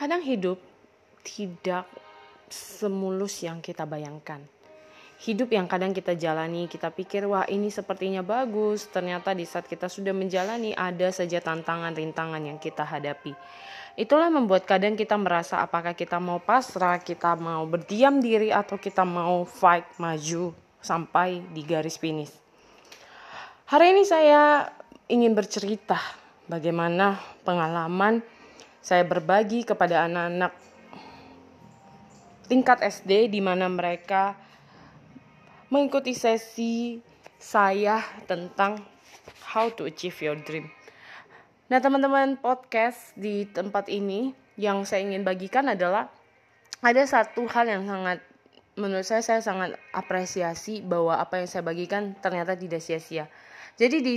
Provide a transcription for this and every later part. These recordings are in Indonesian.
Kadang hidup tidak semulus yang kita bayangkan. Hidup yang kadang kita jalani, kita pikir, wah ini sepertinya bagus. Ternyata di saat kita sudah menjalani, ada saja tantangan-rintangan yang kita hadapi. Itulah membuat kadang kita merasa apakah kita mau pasrah, kita mau berdiam diri, atau kita mau fight, maju, sampai di garis finish. Hari ini saya ingin bercerita bagaimana pengalaman saya berbagi kepada anak-anak tingkat SD di mana mereka mengikuti sesi saya tentang how to achieve your dream. Nah, teman-teman podcast di tempat ini yang saya ingin bagikan adalah ada satu hal yang sangat menurut saya saya sangat apresiasi bahwa apa yang saya bagikan ternyata tidak sia-sia. Jadi di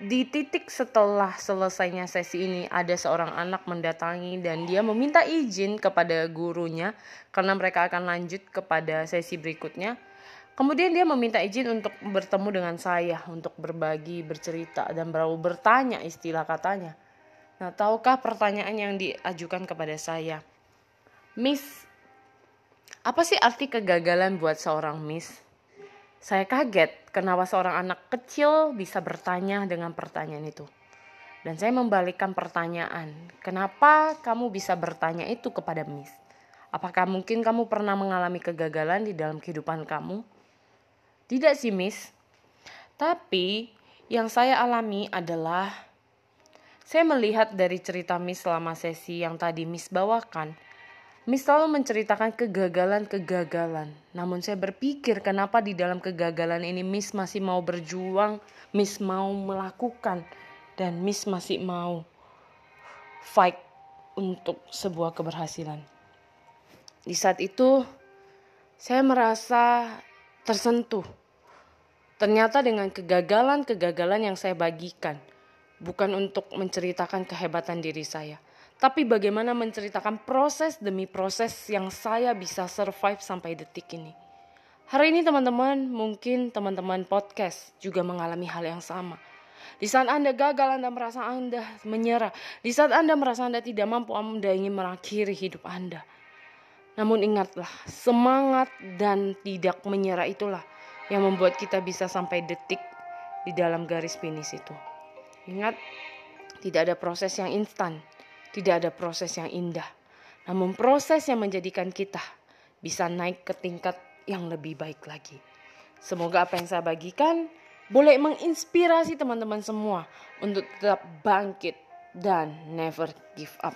di titik setelah selesainya sesi ini ada seorang anak mendatangi dan dia meminta izin kepada gurunya karena mereka akan lanjut kepada sesi berikutnya. Kemudian dia meminta izin untuk bertemu dengan saya untuk berbagi, bercerita dan berlalu bertanya istilah katanya. Nah, tahukah pertanyaan yang diajukan kepada saya? Miss, apa sih arti kegagalan buat seorang Miss? Saya kaget kenapa seorang anak kecil bisa bertanya dengan pertanyaan itu. Dan saya membalikkan pertanyaan, kenapa kamu bisa bertanya itu kepada Miss? Apakah mungkin kamu pernah mengalami kegagalan di dalam kehidupan kamu? Tidak sih Miss. Tapi yang saya alami adalah saya melihat dari cerita Miss selama sesi yang tadi Miss bawakan, Miss selalu menceritakan kegagalan-kegagalan. Namun saya berpikir kenapa di dalam kegagalan ini Miss masih mau berjuang, Miss mau melakukan, dan Miss masih mau fight untuk sebuah keberhasilan. Di saat itu saya merasa tersentuh. Ternyata dengan kegagalan-kegagalan yang saya bagikan, bukan untuk menceritakan kehebatan diri saya, tapi bagaimana menceritakan proses demi proses yang saya bisa survive sampai detik ini. Hari ini teman-teman, mungkin teman-teman podcast juga mengalami hal yang sama. Di saat Anda gagal, Anda merasa Anda menyerah. Di saat Anda merasa Anda tidak mampu, Anda ingin mengakhiri hidup Anda. Namun ingatlah, semangat dan tidak menyerah itulah yang membuat kita bisa sampai detik di dalam garis finish itu. Ingat, tidak ada proses yang instan tidak ada proses yang indah, namun proses yang menjadikan kita bisa naik ke tingkat yang lebih baik lagi. Semoga apa yang saya bagikan boleh menginspirasi teman-teman semua untuk tetap bangkit dan never give up.